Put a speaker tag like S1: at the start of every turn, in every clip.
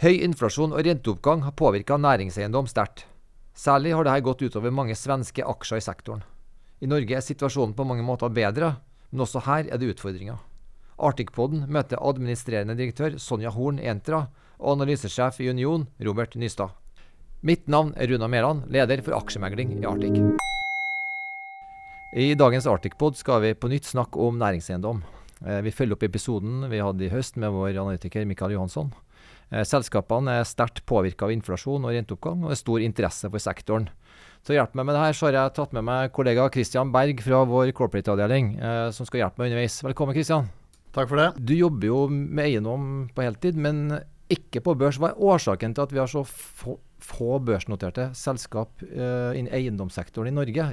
S1: Høy inflasjon og renteoppgang har påvirka næringseiendom sterkt. Særlig har dette gått utover mange svenske aksjer i sektoren. I Norge er situasjonen på mange måter bedre, men også her er det utfordringer. Arctic-poden møter administrerende direktør Sonja Horn Entra og analysesjef i Union Robert Nystad. Mitt navn er Runa Mæland, leder for aksjemegling i Arctic. I dagens Arctic-pod skal vi på nytt snakke om næringseiendom. Eh, vi følger opp episoden vi hadde i høst med vår analytiker Mikael Johansson. Eh, selskapene er sterkt påvirka av inflasjon og renteoppgang, og det er stor interesse for sektoren. Til å hjelpe meg med det her, så har jeg tatt med meg kollega Christian Berg fra vår corporate-avdeling, eh, som skal hjelpe meg underveis. Velkommen, Christian.
S2: Takk for det.
S1: Du jobber jo med eiendom på heltid, men ikke på børs. Hva er årsaken til at vi har så få, få børsnoterte selskap eh, innen eiendomssektoren i Norge?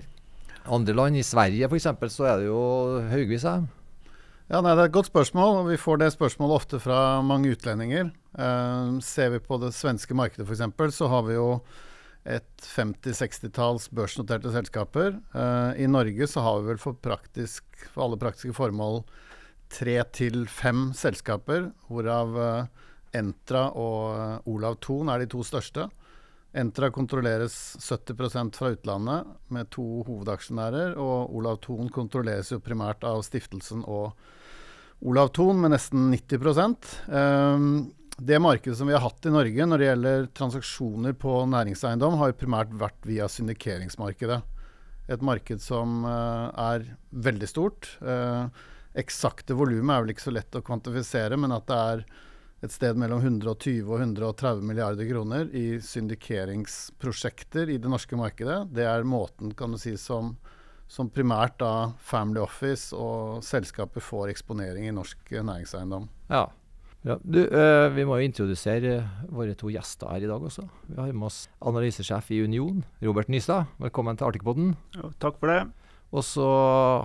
S1: Andre land, i Sverige f.eks., så er det jo haugvis av dem.
S2: Ja, nei, Det er et godt spørsmål. og Vi får det spørsmålet ofte fra mange utlendinger. Eh, ser vi på det svenske markedet f.eks., så har vi jo et 50-60-talls børsnoterte selskaper. Eh, I Norge så har vi vel for, praktisk, for alle praktiske formål tre til fem selskaper, hvorav eh, Entra og Olav Thon er de to største. Entra kontrolleres 70% fra utlandet med to hovedaksjonærer, og Olav Thon kontrolleres jo primært av stiftelsen og Olav Thon med nesten 90 um, Det markedet som vi har hatt i Norge når det gjelder transaksjoner på næringseiendom, har jo primært vært via syndikeringsmarkedet. Et marked som uh, er veldig stort. Uh, eksakte volumet er vel ikke så lett å kvantifisere, men at det er et sted mellom 120 og 130 milliarder kroner i syndikeringsprosjekter i det norske markedet. Det er måten kan du si, som som primært da Family Office og selskaper får eksponering i norsk næringseiendom.
S1: Ja. Ja. Du, eh, vi må jo introdusere våre to gjester her i dag også. Vi har med oss analysesjef i Union, Robert Nystad. Velkommen til Arctic-poden.
S3: takk for det.
S1: Og så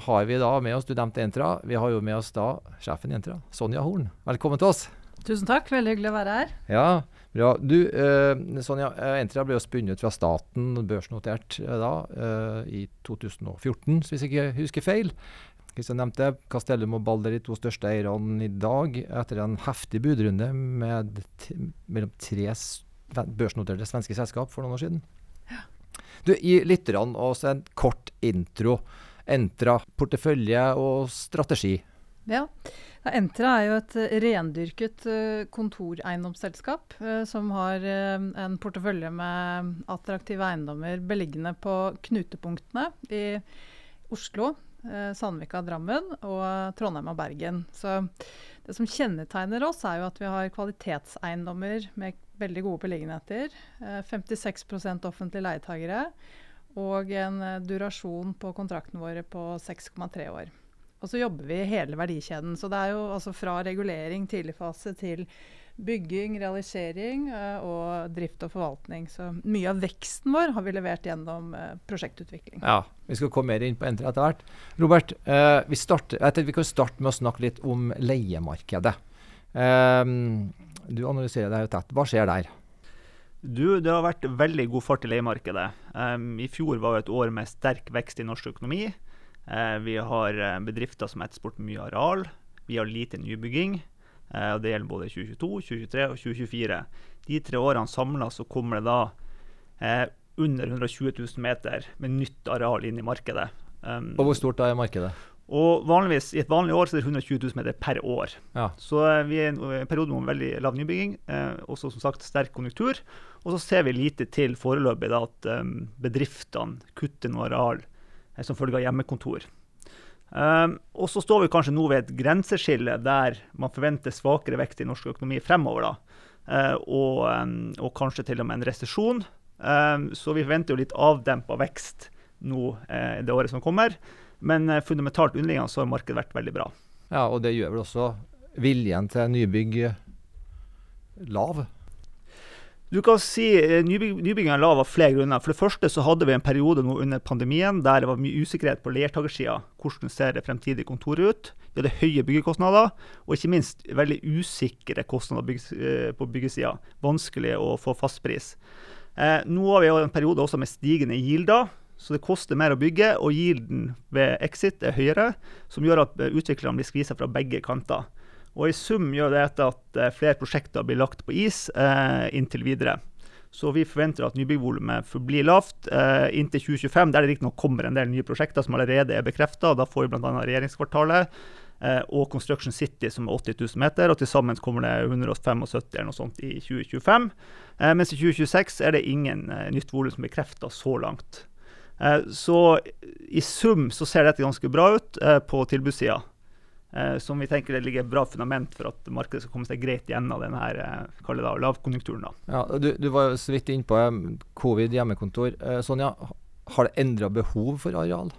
S1: har vi da med oss, du nevnte Entra, vi har jo med oss da sjefen i Entra, Sonja Horn. Velkommen til oss.
S4: Tusen takk, veldig hyggelig å være her.
S1: Ja, Bra. Du, eh, Sonja, Entra ble jo spunnet ut fra staten, børsnotert eh, da, eh, i 2014, hvis jeg ikke husker feil. Kristian nevnte Castellum og Balder, de to største eierne i dag, etter en heftig budrunde med mellom tre børsnoterte svenske selskap for noen år siden. Ja. Du, Gi lytterne oss en kort intro. Entra, portefølje og strategi.
S4: Ja, Entra er jo et eh, rendyrket eh, kontoreiendomsselskap uh, som har en portefølje med attraktive eiendommer beliggende på knutepunktene i Oslo, uh, Sandvika, Drammen og Trondheim og Bergen. Så det som kjennetegner oss, er jo at vi har kvalitetseiendommer med veldig gode beliggenheter. 56% offentlige leietagere og en durasjon på kontraktene våre på 6,3 år. Og så jobber vi hele verdikjeden. Så det er jo altså fra regulering, tidligfase, til bygging, realisering uh, og drift og forvaltning. Så mye av veksten vår har vi levert gjennom uh, prosjektutvikling.
S1: Ja, vi skal komme mer inn på Entra etter hvert. Robert, uh, vi, starter, vi, kan starte med å snakke litt om leiemarkedet. du analyserer det her tett. Hva skjer der?
S3: Du, Det har vært veldig god fart i leiemarkedet. Um, I fjor var det et år med sterk vekst i norsk økonomi. Uh, vi har eh, bedrifter som etterspør mye areal. Vi har lite nybygging. Eh, og Det gjelder både 2022, 2023 og 2024. De tre årene samla kommer det da under 120 000 meter med nytt areal inn i markedet.
S1: Um, og Hvor stort da er markedet?
S3: Og vanligvis, I et vanlig år så er det 120 000 meter per år. Ja. Så vi er i en periode med veldig lav nybygging, eh, også som sagt sterk konjunktur. Og så ser vi lite til foreløpig da, at um, bedriftene kutter noe areal Eh, som følge av hjemmekontor. Um, og så står vi kanskje nå ved et grenseskille der man forventer svakere vekst i norsk økonomi fremover. da, uh, og, um, og, kanskje til og med en resesjon. Så vi forventer jo litt avdempa vekst nå uh, det året som kommer. Men uh, fundamentalt underliggende så har markedet vært veldig bra.
S1: Ja, og det gjør vel også viljen til nybygg lav?
S3: Du kan si eh, Nybyggingen lav av flere grunner. For det første så hadde vi en periode nå under pandemien der det var mye usikkerhet på leiertakersida. Hvordan ser det fremtidige kontoret ut? Vi hadde høye byggekostnader, og ikke minst veldig usikre kostnader eh, på byggesida. Vanskelig å få fastpris. Eh, nå har vi en periode også med stigende gilder. Så det koster mer å bygge, og gilden ved exit er høyere, som gjør at utviklerne blir skvisa fra begge kanter. Og I sum gjør dette at uh, flere prosjekter blir lagt på is eh, inntil videre. Så vi forventer at nybyggvolumet forblir lavt eh, inntil 2025, der det riktignok kommer en del nye prosjekter som allerede er bekrefta. Da får vi bl.a. regjeringskvartalet og Construction City, som er 80 000 meter. og Til sammen kommer det 175 eller noe sånt i 2025. mens i 2026 er det ingen nytt volum som er bekrefta så langt. så i sum så ser dette ganske bra ut på tilbudssida eh, som vi tenker det ligger et bra fundament for at markedet skal komme seg greit gjennom denne da, lavkonjunkturen.
S1: Ja, du, du, var så vidt inne på eh, covid, hjemmekontor. Eh, Sonja, har det endra behov for areal?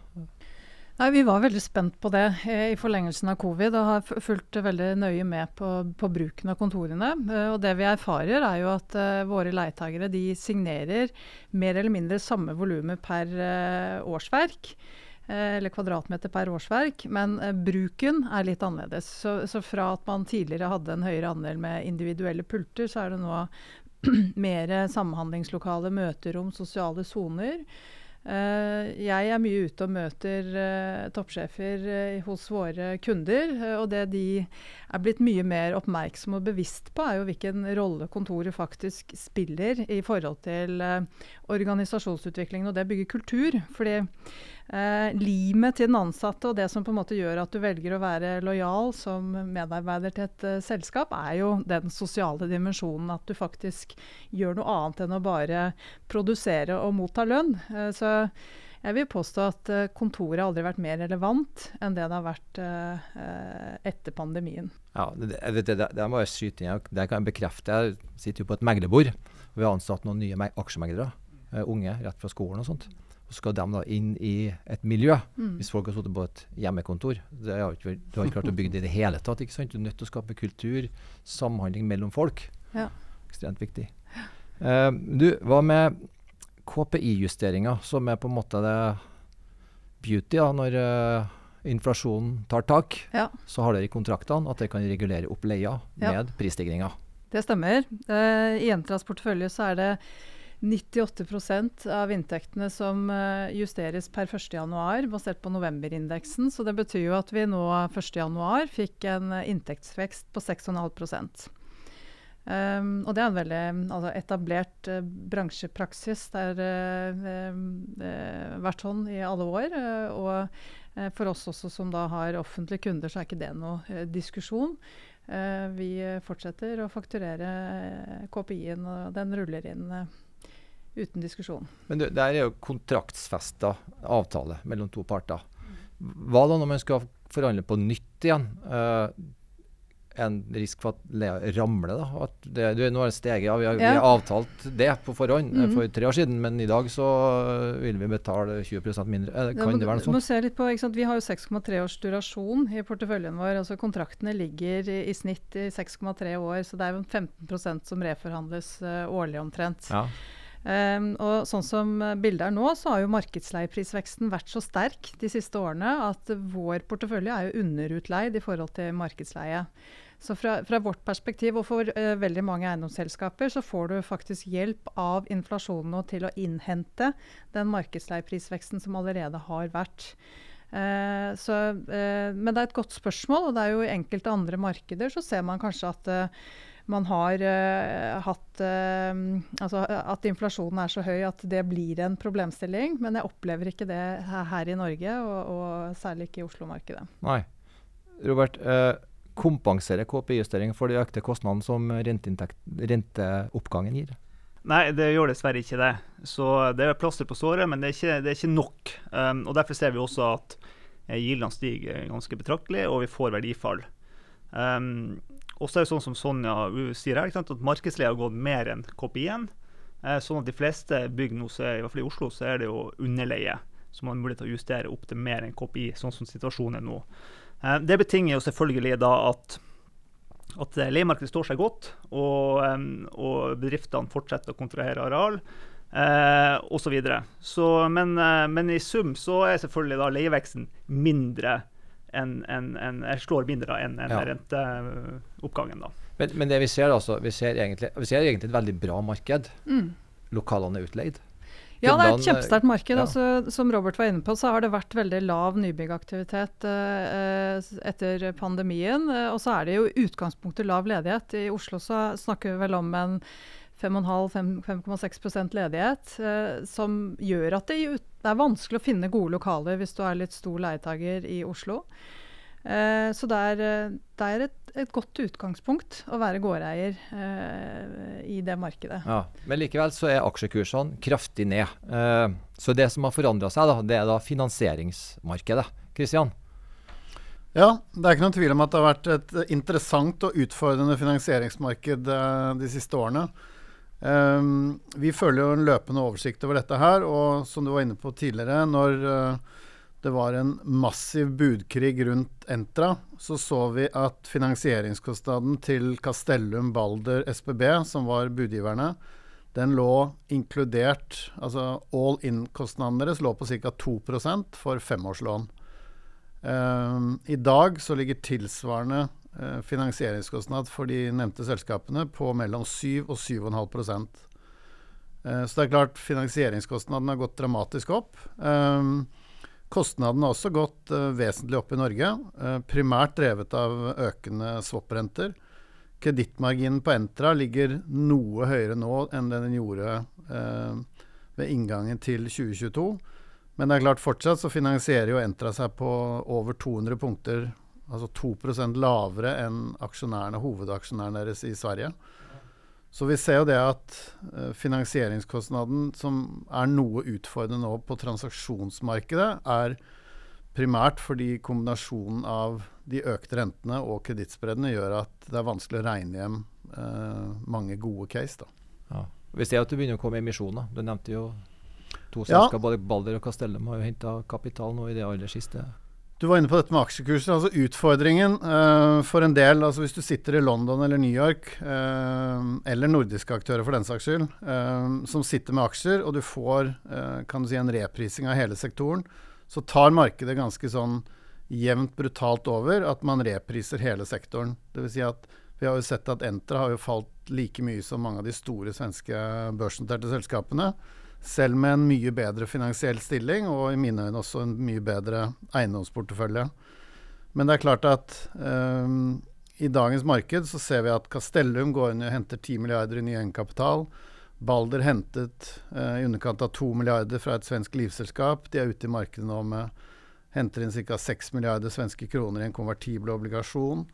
S4: Nei, Vi var veldig spent på det eh, i forlengelsen av covid, og har fulgt veldig nøye med på, på bruken av kontorene. Eh, og Det vi erfarer, er jo at uh, våre leietakere signerer mer eller mindre samme volumet per uh, årsverk. Eh, eller kvadratmeter per årsverk. Men eh, bruken er litt annerledes. Så, så, fra at man tidligere hadde en høyere andel med individuelle pulter, så er det nå mer samhandlingslokale, møterom, sosiale soner. Uh, jeg er mye ute og møter toppsjefer hos våre kunder. og det de er blitt mye mer oppmerksomme og bevisst på, er jo hvilken rolle kontoret faktisk spiller i forhold til organisasjonsutviklingen. Og det bygger kultur. fordi Eh, limet til den ansatte og det som på en måte gjør at du velger å være lojal som medarbeider til et uh, selskap, er jo den sosiale dimensjonen. At du faktisk gjør noe annet enn å bare produsere og motta lønn. Eh, så jeg vil påstå at uh, kontoret aldri har vært mer relevant enn det det har vært etter pandemien.
S1: Ja, det, det, det, det må jeg skyte inn. Det kan jeg bekrefte. Jeg sitter jo på et meglerbord. Vi har ansatt noen nye aksjemeglere. unge rett fra skolen og sånt så skal de da inn i et miljø. Mm. Hvis folk har sittet på et hjemmekontor. Det har ikke, du har ikke klart å bygge det i det hele tatt. ikke sant? Du er nødt til å skape kultur, samhandling mellom folk. Ja. Ekstremt viktig. Uh, du, hva med KPI-justeringer, som er på en måte det beauty da, når uh, inflasjonen tar tak? Ja. Så har dere i kontraktene at dere kan regulere opp leia med ja. prisstigninger.
S4: Det stemmer. Uh, I Entras portefølje så er det 98% av inntektene som eh, justeres per 1.1, basert på novemberindeksen. Så det betyr jo at vi nå 1.1 fikk en eh, inntektsvekst på 6,5 Um, ehm, og det er en veldig altså, etablert uh, bransjepraksis. Det har uh, uh, vært sånn i alle år. og for oss også som da har offentlige kunder, så er ikke det noe diskusjon. vi fortsetter å fakturere KPI-en, og den ruller inn uten diskusjon.
S1: Men det, der er jo kontraktsfesta avtale mellom to parter. Hva da når man skal forhandle på nytt igjen? Uh, en risk for at Lea ramler? da? At det, du, nå er det steget, ja, vi, har, ja. vi har avtalt det på forhånd mm -hmm. for tre år siden, men i dag så vil vi betale 20% mindre. Eh, kan ja, det være noe sånt?
S4: Må se litt på, Vi har jo 6,3 års durasjon i porteføljen vår. altså Kontraktene ligger i, i snitt i 6,3 år, så det er jo 15% som reforhandles uh, årlig omtrent. Ja. Um, og sånn som bildet er nå, så har jo markedsleieprisveksten vært så sterk de siste årene at vår portefølje er jo underutleid i forhold til markedsleie. Så fra, fra vårt perspektiv, og for uh, veldig mange eiendomsselskaper, så får du faktisk hjelp av inflasjonen til å innhente den markedsleieprisveksten som allerede har vært. Uh, så, uh, men det er et godt spørsmål, og det er jo i enkelte andre markeder så ser man kanskje at man har uh, hatt uh, Altså at inflasjonen er så høy at det blir en problemstilling. Men jeg opplever ikke det her, her i Norge, og, og, særlig ikke i Oslo-markedet.
S1: Nei. Robert, uh, kompenserer KPI-justering for de økte kostnadene som renteoppgangen gir?
S3: Nei, det gjør dessverre ikke det. Så det er plaster på såret, men det er ikke, det er ikke nok. Um, og Derfor ser vi også at gildene stiger ganske betraktelig, og vi får verdifall. Um, og så er det sånn som Sonja sier her, at markedsleie har gått mer enn KPI-en. Eh, sånn at de fleste bygg nå, i hvert fall i Oslo, så er det jo underleie. Så man har mulighet til å justere opp til mer enn KPI, sånn som situasjonen er nå. Eh, det betinger jo selvfølgelig da at at leiemarkedet står seg godt, og, um, og bedriftene fortsetter å kontrahere areal. Eh, så Men, eh, men i sum så er selvfølgelig da leieveksten mindre en, en, en, slår mindre enn en ja. renteoppgangen. da.
S1: Men, men, det vi ser, altså, vi ser, egentlig, vi ser egentlig et veldig bra marked. Mm. Lokalene er utleid.
S4: Ja, det er et kjempesterkt marked. Ja. Altså, som Robert var inne på, så har det vært veldig lav nybyggaktivitet eh, etter pandemien. Uh, og så er det jo utgangspunktet lav ledighet. I Oslo så snakker vi vel om en 5,5-5,6 ledighet, eh, som gjør at det, det, er vanskelig å finne gode lokaler hvis du er litt stor leietager i Oslo. Eh, så det er, det er et, et, godt utgangspunkt å være gårdeier eh, i det markedet.
S1: Ja, men likevel så er aksjekursene kraftig ned. så det som har forandra seg, da, det er da finansieringsmarkedet. Kristian?
S2: Ja, det er ikke noen tvil om at det har vært et interessant og utfordrende finansieringsmarked de siste årene. Um, vi følger jo en løpende oversikt over dette her, og som du var inne på tidligere, når uh, det var en massiv budkrig rundt Entra, så så vi at finansieringskostnaden til Castellum, Balder, SBB, som var budgiverne, den lå inkludert Altså all in-kostnaden deres lå på ca. 2% for femårslån. Um, I dag så ligger tilsvarende finansieringskostnad for de nevnte selskapene på mellom 7 og 7,5 eh, Så det er klart finansieringskostnaden har gått dramatisk opp. Eh, kostnadene har også gått vesentlig opp i Norge, primært drevet av økende swap-renter. Kredittmarginen på Entra ligger noe høyere nå enn den gjorde ved inngangen til 2022. Men det er klart fortsatt så finansierer jo Entra seg på over 200 punkter Altså 2% lavere enn aksjonærene, hovedaksjonærene deres i Sverige. Så vi ser jo det at uh, finansieringskostnaden, som er noe utfordrende nå på transaksjonsmarkedet, er primært fordi kombinasjonen av de økte rentene og kredittspreddene gjør at det er vanskelig å regne hjem eh, mange gode case.
S1: Ja. Vi ser at du begynner å komme emisjoner. Du nevnte jo to selskaper, ja. både Balder og Castellum har jo henta kapital nå i det aller siste.
S2: Du var inne på dette med aksjekurser. altså Utfordringen uh, for en del, altså hvis du sitter i London eller New York, uh, eller nordiske aktører for den saks skyld, uh, som sitter med aksjer, og du får kan du si, en reprising av hele sektoren, så tar markedet ganske sånn jevnt brutalt over at man repriser hele sektoren. Det vil si at vi har jo sett at Entra har jo falt like mye som mange av de store svenske børsnoterte selskapene. Selv med en mye bedre finansiell stilling, og i mine øyne også en mye bedre eiendomsportefølje. Men det er klart at um, i dagens marked så ser vi at Castellum går inn og henter 10 milliarder i ny egenkapital. Balder hentet uh, i underkant av 2 milliarder fra et svensk livselskap. De er ute i markedet nå med henter inn ca. 6 milliarder svenske kroner i en konvertibel obligasjon.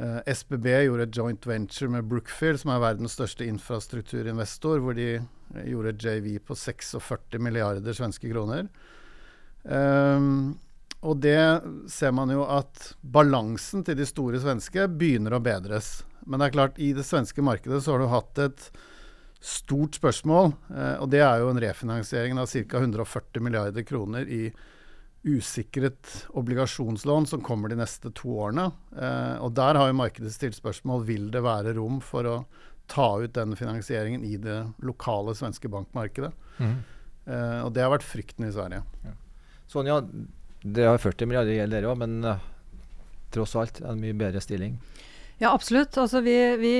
S2: Uh, eh, SBB gjorde et joint venture med Brookfield, som er verdens største infrastrukturinvestor, hvor de gjorde JV på 46 milliarder svenske kroner. Um, og det ser man jo at balansen til de store svenske begynner å bedres. Men det er klart, i det svenske markedet så har du hatt et stort spørsmål, uh, og det er jo en refinansiering av ca. 140 milliarder kroner i usikret obligasjonslån som kommer de neste to årene. Eh, og Der har jo markedet stilt spørsmål vil det være rom for å ta ut den finansieringen i det lokale svenske bankmarkedet. Mm. Uh, og Det har vært frykten i Sverige. Ja.
S1: Sonja, dere har 40 milliarder gjeld dere òg, men uh, tross alt en mye bedre stilling?
S4: Ja, absolutt. Altså, vi, vi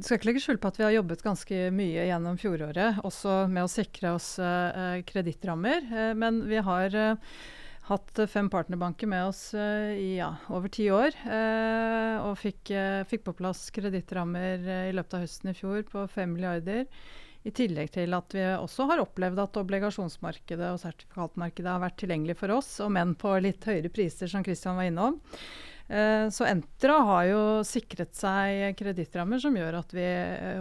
S4: skal ikke legge skjul på at vi har jobbet ganske mye gjennom fjoråret, også med å sikre oss uh, kredittrammer. Uh, men vi har uh, hatt fem partnerbanker med oss uh, i ja, over ti år. Uh, og fikk, fikk, på plass kredittrammer i løpet av høsten i fjor på fem milliarder. I tillegg til at vi også har opplevd at obligasjonsmarkedet og sertifikatmarkedet har vært tilgjengelig for oss, om enn på litt høyere priser, som Christian var innom. Så Entra har jo sikret seg kredittrammer som gjør at vi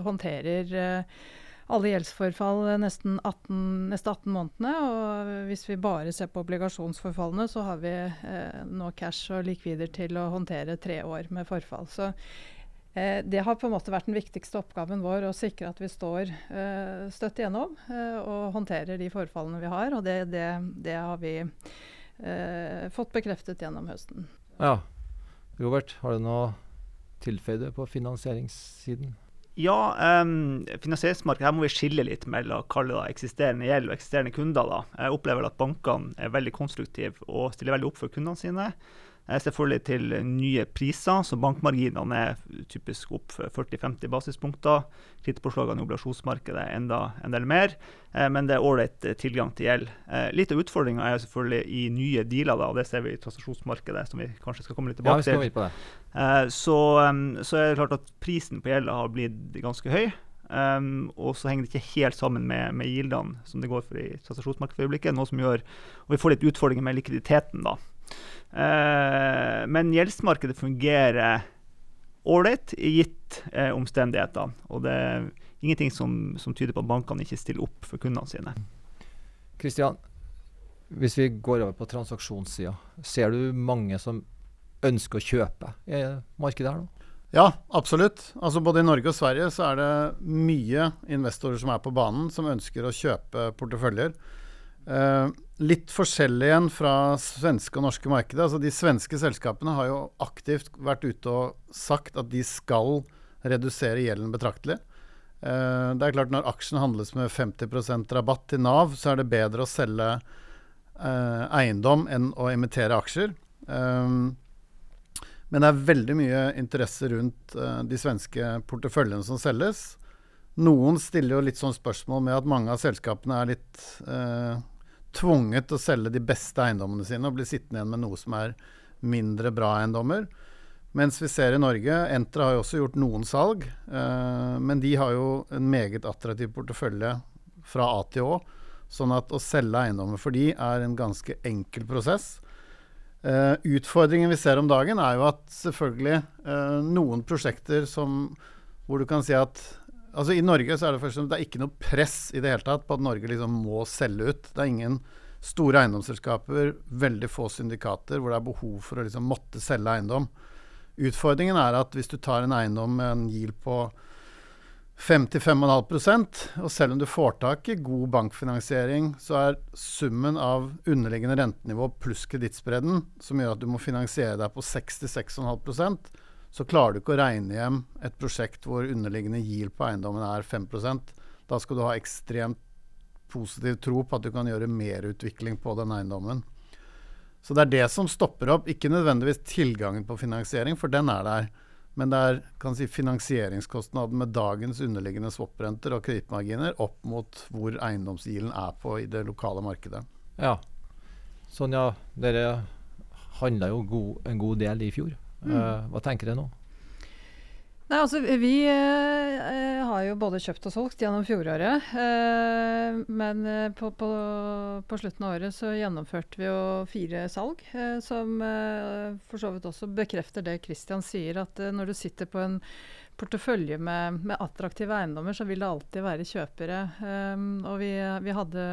S4: håndterer alle gjeldsforfall nesten 18, neste 18 månedene. Og hvis vi bare ser på obligasjonsforfallene, så har vi eh, nå cash og likvider til å håndtere tre år med forfall. Så eh, det har på en måte vært den viktigste oppgaven vår, å sikre at vi står eh, støtt igjennom eh, og håndterer de forfallene vi har. Og det, det, det har vi eh, fått bekreftet gjennom høsten.
S1: Ja. Robert, har du noe tilføye på finansieringssiden?
S3: Ja, um, finansieringsmarkedet her må vi skille litt mellom det eksisterende gjeld og eksisterende kunder. Da. Jeg opplever at bankene er veldig konstruktive og stiller veldig opp for kundene sine. Selvfølgelig til nye priser, så bankmarginene er typisk opp 40-50 basispunkter. Kreditpåslagene i obligasjonsmarkedet er enda en del mer, eh, men det er ålreit tilgang til gjeld. Eh, litt av utfordringa er selvfølgelig i nye dealer, da, og det ser vi i transaksjonsmarkedet, som vi kanskje skal komme litt tilbake
S1: ja,
S3: til.
S1: Eh,
S3: så, så, er det klart at prisen på gjelda har blitt ganske høy. Um, og så henger det ikke helt sammen med, med gildene som det går for i transaksjonsmarkedet for øyeblikket. Noe som gjør, og Vi får litt utfordringer med likviditeten. da. Uh, men gjeldsmarkedet fungerer ålreit i gitt uh, omstendigheter. Og det er ingenting som, som, tyder på at bankene ikke stiller opp for kundene sine.
S1: Kristian, hvis vi går over på transaksjonssida, ser du mange som ønsker å kjøpe i markedet her nå?
S2: Ja, absolutt. Altså Både i Norge og Sverige så er det mye investorer som er på banen, som ønsker å kjøpe porteføljer. Eh, litt forskjellig igjen fra svenske og norske markedet. Altså De svenske selskapene har jo aktivt vært ute og sagt at de skal redusere gjelden betraktelig. Uh, det er klart Når aksjen handles med 50% rabatt til Nav, så er det bedre å selge uh, eiendom enn å emittere aksjer. Um, men det er veldig mye interesse rundt uh, de svenske porteføljene som selges. Noen stiller jo litt sånn spørsmål med at mange av selskapene er litt uh, tvunget til å selge de beste eiendommene sine og bli sittende igjen med noe som er mindre bra eiendommer. Mens vi ser i Norge, Entra har jo også gjort noen salg, eh, men de har jo en meget attraktiv portefølje fra A til Å. Sånn at å selge eiendommer for de er en ganske enkel prosess. Eh, utfordringen vi ser om dagen, er jo at selvfølgelig eh, noen prosjekter som hvor du kan si at altså I Norge så er det, først, det er ikke noe press i det hele tatt på at Norge liksom må selge ut. Det er ingen store eiendomsselskaper, veldig få syndikater, hvor det er behov for å liksom måtte selge eiendom. Utfordringen er at hvis du tar en eiendom med en GIL på 5-5,5 og selv om du får tak i god bankfinansiering, så er summen av underliggende rentenivå pluss kredittspredden, som gjør at du må finansiere deg på 6-6,5 så klarer du ikke å regne hjem et prosjekt hvor underliggende yield på eiendommen er 5% Da skal du ha ekstremt positiv tro på at du kan gjøre merutvikling på den eiendommen. Så det er det som stopper opp, ikke nødvendigvis tilgangen på finansiering, for den er der. Men det er si, finansieringskostnaden med dagens underliggende swap-renter og kredittmarginer opp mot hvor eiendomsgilen er på i det lokale markedet.
S1: Ja. Sonja, dere handla jo god, en god del i fjor. Mm. Uh, hva tenker dere nå?
S4: Nei, altså Vi eh, har jo både kjøpt og solgt gjennom fjoråret. Eh, men eh, på, på, på, slutten av året så gjennomførte vi jo fire salg. Eh, som eh, for så vidt også bekrefter det Christian sier, at eh, når du sitter på en portefølje med, med, attraktive eiendommer, så vil det alltid være kjøpere. og vi, vi, hadde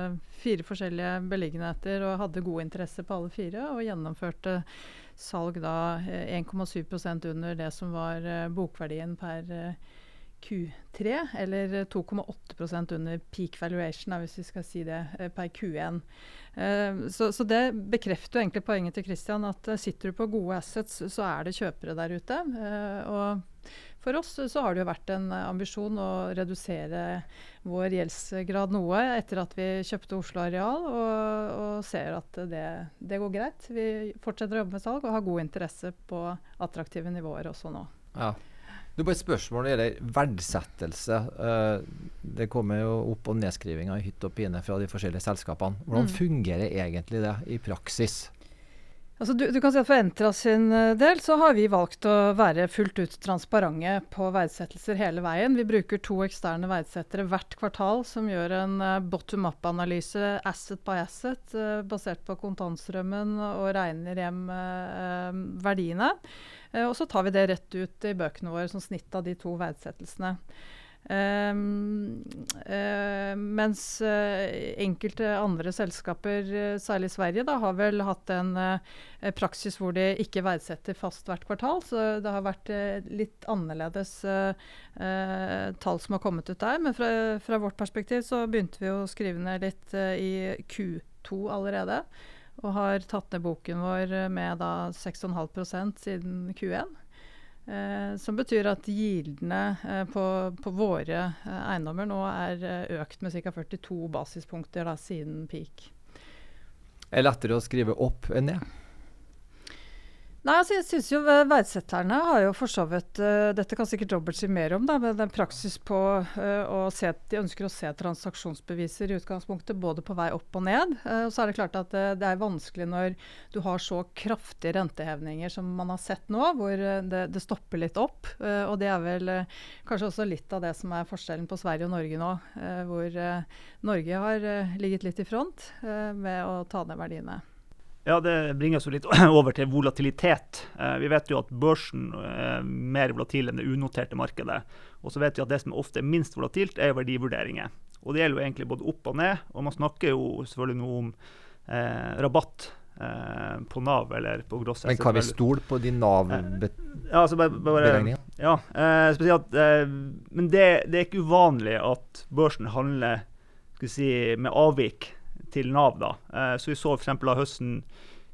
S4: fire forskjellige beliggenheter og hadde god interesse på alle fire, og gjennomførte salg da 1,7 eh, under det som var eh, bokverdien per eh, Q3, eller 2,8% under peak valuation, hvis vi skal si det, per Q1. Så, så, det bekrefter jo egentlig poenget til Christian, at sitter du på gode assets, så er det kjøpere der ute. Og for oss så har det jo vært en ambisjon å redusere vår gjeldsgrad noe etter at vi kjøpte Oslo Areal, og, og ser at det, det, går greit. Vi fortsetter å jobbe med salg og har god interesse på attraktive nivåer også nå.
S1: Ja. Du bare et spørsmål når det gjelder verdsettelse. Uh, det kommer jo opp- og nedskrivinger i hytt og pine fra de forskjellige selskapene. Hvordan mm. fungerer egentlig det i praksis?
S4: Altså, du, du, kan si at For Entra sin eh, del så har vi valgt å være fullt ut transparente på verdsettelser hele veien. Vi bruker to eksterne verdsettere hvert kvartal som gjør en uh, bottom up-analyse asset by asset, uh, basert på kontantstrømmen og regner hjem verdiene. og så tar vi det rett ut i bøkene våre som snitt av de to verdsettelsene. Um, uh, mens uh, enkelte andre selskaper, uh, særlig Sverige, da, har vel hatt en praksis hvor de ikke verdsetter fast hvert kvartal. Så det har vært litt annerledes tall som har kommet ut der. Men fra, fra, vårt perspektiv så begynte vi å skrive ned litt i Q2 allerede. Og har tatt ned boken vår med da 6,5% siden Q1. Eh, som betyr at gildene eh, på, på, våre eh, eiendommer nå er eh, økt med ca. 42 basispunkter da, siden peak.
S1: Er lettere å skrive opp enn ned?
S4: Nei, altså jeg synes jo Verdsetterne har jo for så vidt uh, Dette kan sikkert Robert si mer om, da, men er praksis på uh, å se De ønsker å se transaksjonsbeviser i utgangspunktet både på vei opp og ned. Uh, og så er det klart at det er vanskelig når du har så kraftige rentehevninger som man har sett nå, hvor det, det stopper litt opp. og det er vel kanskje også litt av det som er forskjellen på Sverige og Norge nå, hvor Norge har ligget litt i front med å ta ned verdiene.
S3: Ja, Det bringer oss litt over til volatilitet. Eh, vi vet jo at børsen er mer volatil enn det unoterte markedet. Og så vet vi at det som ofte er minst volatilt, er verdivurderinger. Og Det gjelder jo egentlig både opp og ned. Og man snakker jo selvfølgelig noe om eh, rabatt eh, på Nav eller på Gross.
S1: Men kan vi stole på de Nav-beregningene?
S3: Eh, ja, altså bare, bare, ja eh, spesielt, eh, men det, det, er ikke uvanlig at børsen handler si, med avvik til Nav. da. Eh, så vi så f.eks. av høsten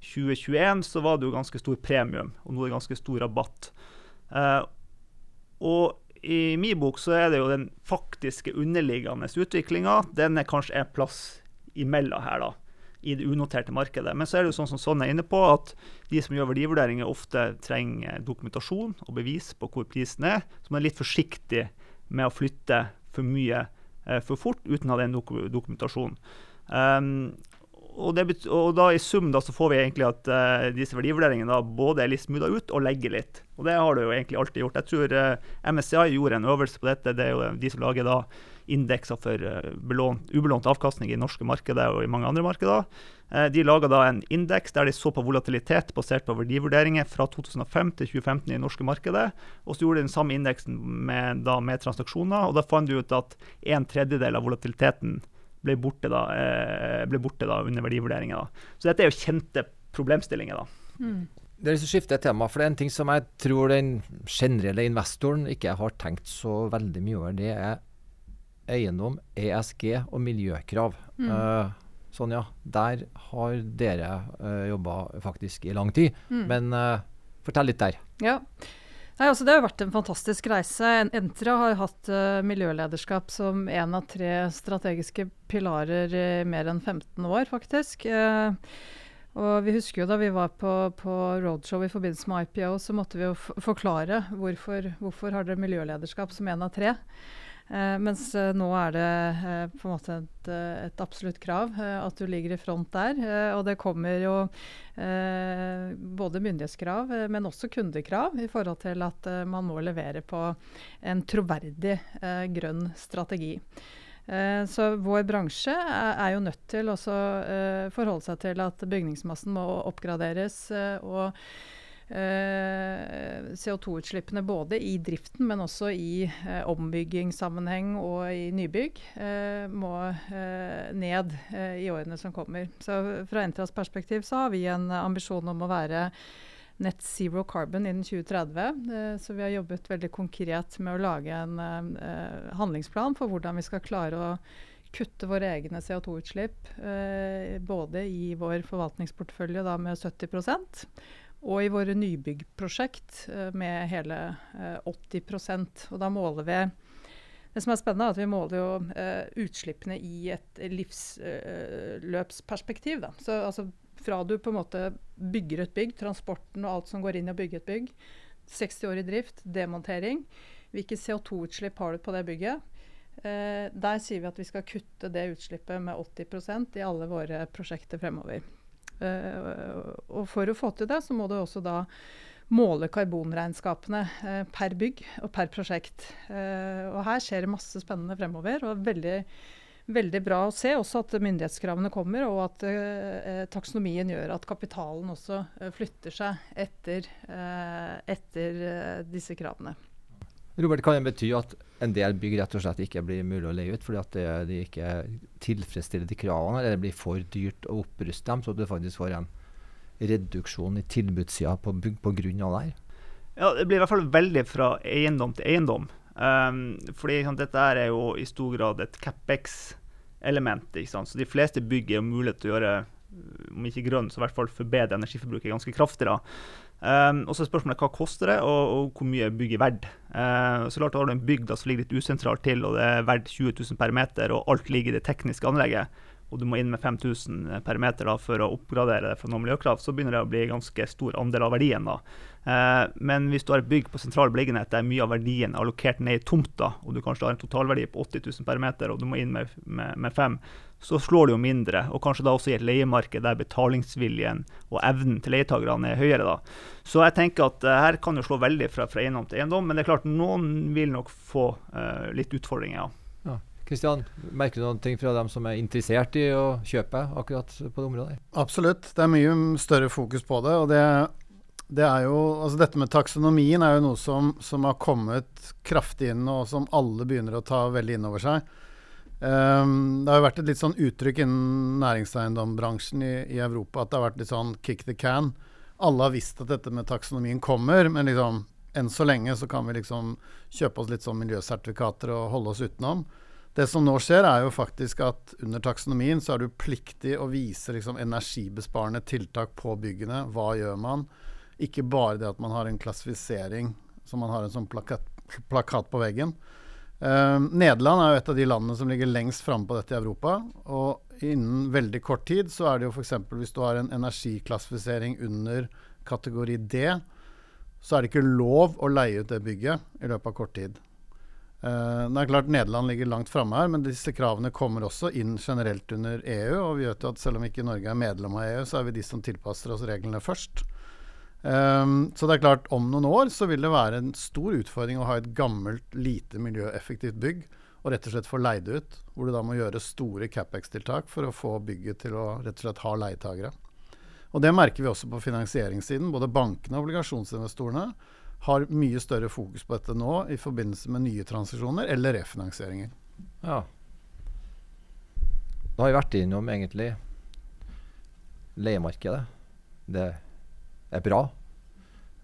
S3: 2021 så var det jo ganske stor premium, og nå er det ganske stor rabatt. Eh, og i min bok så er det jo den faktiske underliggende utviklinga. Den er kanskje en plass imellom her, da, i det unoterte markedet. Men så er det jo sånn som sånn er inne på, at de som gjør verdivurderinger, ofte trenger dokumentasjon og bevis på hvor prisen er. Så man er litt forsiktig med å flytte for mye eh, for fort uten å ha den dokumentasjonen. Um, og, det, og, da i sum da, så får vi egentlig at uh, disse verdivurderingene da, både er litt smootha ut og legger litt. Og det har du jo egentlig alltid gjort. Jeg tror uh, eh, MSCI gjorde en øvelse på dette. Det er jo de som lager da indekser for belånt, ubelånt avkastning i norske markeder og i mange andre markeder. de laga da en indeks der de så på volatilitet basert på verdivurderinger fra 2005 til 2015 i norske markedet. Og så gjorde de den samme indeksen med, med transaksjoner, og da fant du ut at en tredjedel av volatiliteten ble borte da, eh, ble borte da under verdivurderinga. Så dette er jo kjente problemstillinger. da. Mm.
S1: Det er liksom skifte tema, for det er en ting som jeg tror den generelle investoren ikke har tenkt så veldig mye over. Det er eiendom, ESG og miljøkrav. Mm. Uh, Sonja, der har dere uh, jobba faktisk i lang tid. Mm. Men uh, fortell litt der.
S4: Ja, Nei, altså Det har vært en fantastisk reise. Entra har hatt uh, miljølederskap som en av tre strategiske pilarer i mer enn 15 år, faktisk. Uh, og vi husker jo Da vi var på, på, roadshow i forbindelse med IPO, så måtte vi jo forklare hvorfor, hvorfor har dere miljølederskap som en av tre. Eh, mens eh, nå er det eh, på en måte et, et absolutt krav at du ligger i front der. Og det kommer jo både myndighetskrav, men også kundekrav i forhold til at man må levere på en troverdig grønn strategi. Så vår bransje er, jo nødt til å forholde seg til at bygningsmassen må oppgraderes. og CO2-utslippene både i driften, men også i eh, ombyggingssammenheng og i nybygg, eh, må ned i årene som kommer. Så Fra Entras perspektiv så har vi en ambisjon om å være net zero carbon innen 2030. så vi har jobbet veldig konkret med å lage en handlingsplan for hvordan vi skal klare å kutte våre egne CO2-utslipp, eh, både i vår forvaltningsportefølje da med 70 og i våre nybyggprosjekt uh, med hele uh, eh, 80% Og da måler vi Det som er spennende, er at vi måler jo uh, utslippene i et livsløpsperspektiv. Så altså, fra du på en måte bygger et bygg, transporten og alt som går inn i å bygge et bygg, 60 år i drift, demontering. Hvilke CO2-utslipp har du på det bygget? der sier vi at vi skal kutte det utslippet med 80% i alle våre prosjekter fremover. Uh, og for å få til det, så må du også da måle karbonregnskapene uh, per bygg og per prosjekt. Uh, og her skjer det masse spennende fremover. og veldig, veldig bra å se også at myndighetskravene kommer, og at taksonomien gjør at kapitalen også flytter seg etter, etter disse kravene.
S1: Robert, Kan det bety at en del bygg rett og slett ikke blir mulig å leie ut fordi at de ikke tilfredsstiller de kravene, eller det blir for dyrt å oppruste dem, så du faktisk får en reduksjon i tilbudssida på bygg pga. det her?
S3: Ja, Det blir i hvert fall veldig fra eiendom til eiendom. Um, fordi dette er jo i stor grad et CapEx-element. Så de fleste bygg er mulighet til å gjøre, om ikke grønn, så i hvert fall forbedre energiforbruket ganske kraftig. da. Um, og så er spørsmålet hva koster det, og, og hvor mye bygget er verdt. Uh, så klart Har du en bygd som ligger litt usentralt til, og det er verdt 20 000 per meter, og alt ligger i det tekniske anlegget, og du må inn med 5000 per meter da, for å oppgradere det for noen miljøkrav, så begynner det å bli ganske stor andel av verdien. da. Eh, men hvis du har et bygg på sentral beliggenhet der mye av verdien er allokert ned i tomta, og du kanskje har en totalverdi på 80 000 per meter, og du må inn med, med, med fem, så slår det jo mindre. Og kanskje da også i et leiemarked der betalingsviljen og evnen til leietakerne er høyere. da. Så jeg tenker at uh, her kan jo slå veldig fra, fra eiendom til eiendom, men det er klart noen vil nok få uh, litt utfordringer. ja.
S1: Kristian, merker du noen ting fra dem som er interessert i å kjøpe akkurat på det området?
S2: Absolutt. Det er mye større fokus på det. og det, det er jo, altså Dette med taksonomien er jo noe som, som, har kommet kraftig inn, og som alle begynner å ta veldig inn over seg. Um, det har jo vært et litt sånn uttrykk innen næringseiendomsbransjen i, i, Europa at det har vært litt sånn kick the can. Alle har visst at dette med taksonomien kommer, men liksom enn så lenge så kan vi liksom kjøpe oss litt sånn miljøsertifikater og holde oss utenom. Det som nå skjer, er jo faktisk at under taksonomien så er du pliktig å vise liksom, energibesparende tiltak på byggene. Hva gjør man? Ikke bare det at man har en klassifisering som man har en sånn plakat, plakat på veggen. Uh, Nederland er jo et av de landene som ligger lengst framme på dette i Europa. Og innen veldig kort tid så er det jo f.eks. hvis du har en energiklassifisering under kategori D, så er det ikke lov å leie ut det bygget i løpet av kort tid. Uh, det er klart Nederland ligger langt framme her, men disse kravene kommer også inn generelt under EU. Og vi vet jo at selv om ikke Norge er medlem av EU, så er vi de som tilpasser oss reglene først. Um, så det er klart, om noen år så vil det være en stor utfordring å ha et gammelt, lite miljøeffektivt bygg og rett og slett få leid ut. Hvor du da må gjøre store CapEx-tiltak for å få bygget til å rett og slett ha leietagere. Og det merker vi også på finansieringssiden. Både bankene og obligasjonsinvestorene har mye større fokus på dette nå i forbindelse med nye transisjoner eller refinansieringer.
S1: Ja. Da har vi vært innom egentlig leiemarkedet. Det er bra.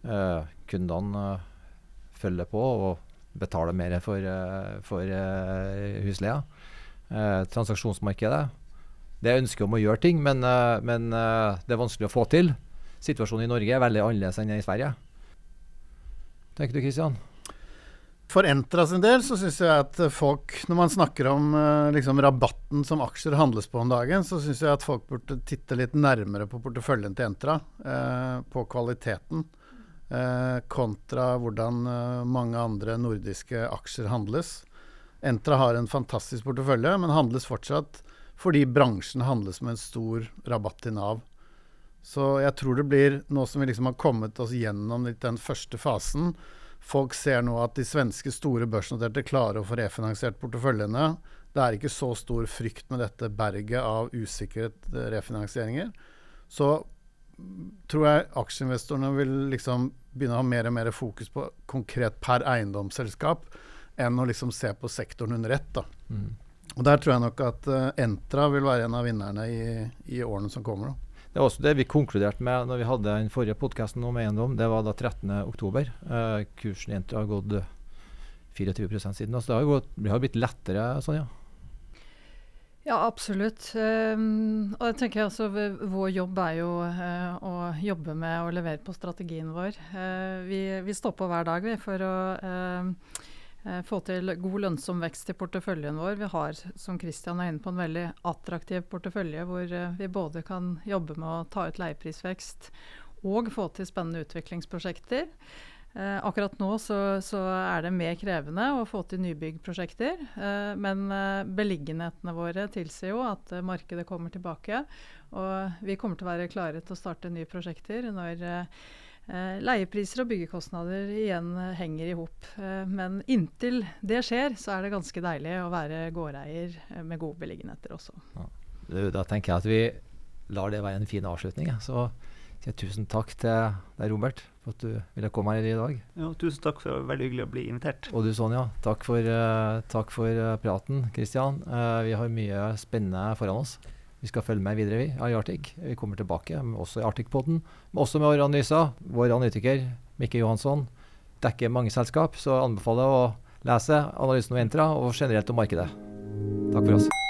S1: Eh, kundene eh, følger på og betaler mer for, eh, for eh, husleia. Eh, transaksjonsmarkedet Det er ønsket om å gjøre ting, men, men det er vanskelig å få til. Situasjonen i Norge er veldig annerledes enn i Sverige tenker du Kristian?
S2: For Entra sin del så syns jeg at folk, når man snakker om eh, liksom, rabatten som aksjer handles på om dagen, så syns jeg at folk burde titte litt nærmere på porteføljen til Entra. Eh, på kvaliteten. Eh, kontra hvordan eh, mange andre nordiske aksjer handles. Entra har en fantastisk portefølje, men handles fortsatt fordi bransjen handles med en stor rabatt til Nav. Så jeg tror det blir, nå som vi liksom har kommet oss gjennom den første fasen Folk ser nå at de svenske store børsnoterte klarer å få refinansiert porteføljene. Det er ikke så stor frykt med dette berget av usikret eh, refinansieringer. Så tror jeg aksjeinvestorene vil liksom begynne å ha mer og mer fokus på konkret per eiendomsselskap, enn å liksom se på sektoren under ett. da. Mm. Og Der tror jeg nok at uh, Entra vil være en av vinnerne i, i årene som kommer. da.
S1: Det er også det vi konkluderte med når vi hadde den forrige podkasten om eiendom. Det var da 13.10. Eh, kursen i har gått 24% siden. Altså det har gått, det har blitt lettere, Sonja?
S4: Ja, absolutt. Um, og jeg tenker altså, Vår jobb er jo uh, å jobbe med å levere på strategien vår. Uh, vi, vi, står på hver dag vi, for å uh, Eh, få til god lønnsom vekst i porteføljen vår. Vi har som Christian er inne på, en veldig attraktiv portefølje hvor eh, vi både kan jobbe med å ta ut leieprisvekst og få til spennende utviklingsprosjekter. Eh, akkurat nå så, så, er det mer krevende å få til nybyggprosjekter. Eh, men eh, beliggenhetene våre tilsier jo at eh, markedet kommer tilbake. Og vi kommer til å være klare til å starte nye prosjekter når Eh, leiepriser og byggekostnader igjen eh, henger i hop. Eh, men inntil det skjer, så er det ganske deilig å være gårdeier med gode beliggenheter også. Ja.
S1: Da tenker jeg at vi lar det være en fin avslutning. Så sier tusen takk til deg, Robert, for at du ville komme her i dag.
S3: Ja, tusen takk, for det var veldig hyggelig å bli invitert.
S1: Og du Sonja, takk for, uh, takk for praten. Kristian, uh, vi har mye spennende foran oss. Vi skal følge med videre vi, i Arctic. Vi kommer tilbake også i Arctic-poden. Også med analyser. Vår analytiker Mikke Johansson dekker mange selskap, så anbefaler jeg å lese analysen om Entra og generelt om markedet. Takk for oss.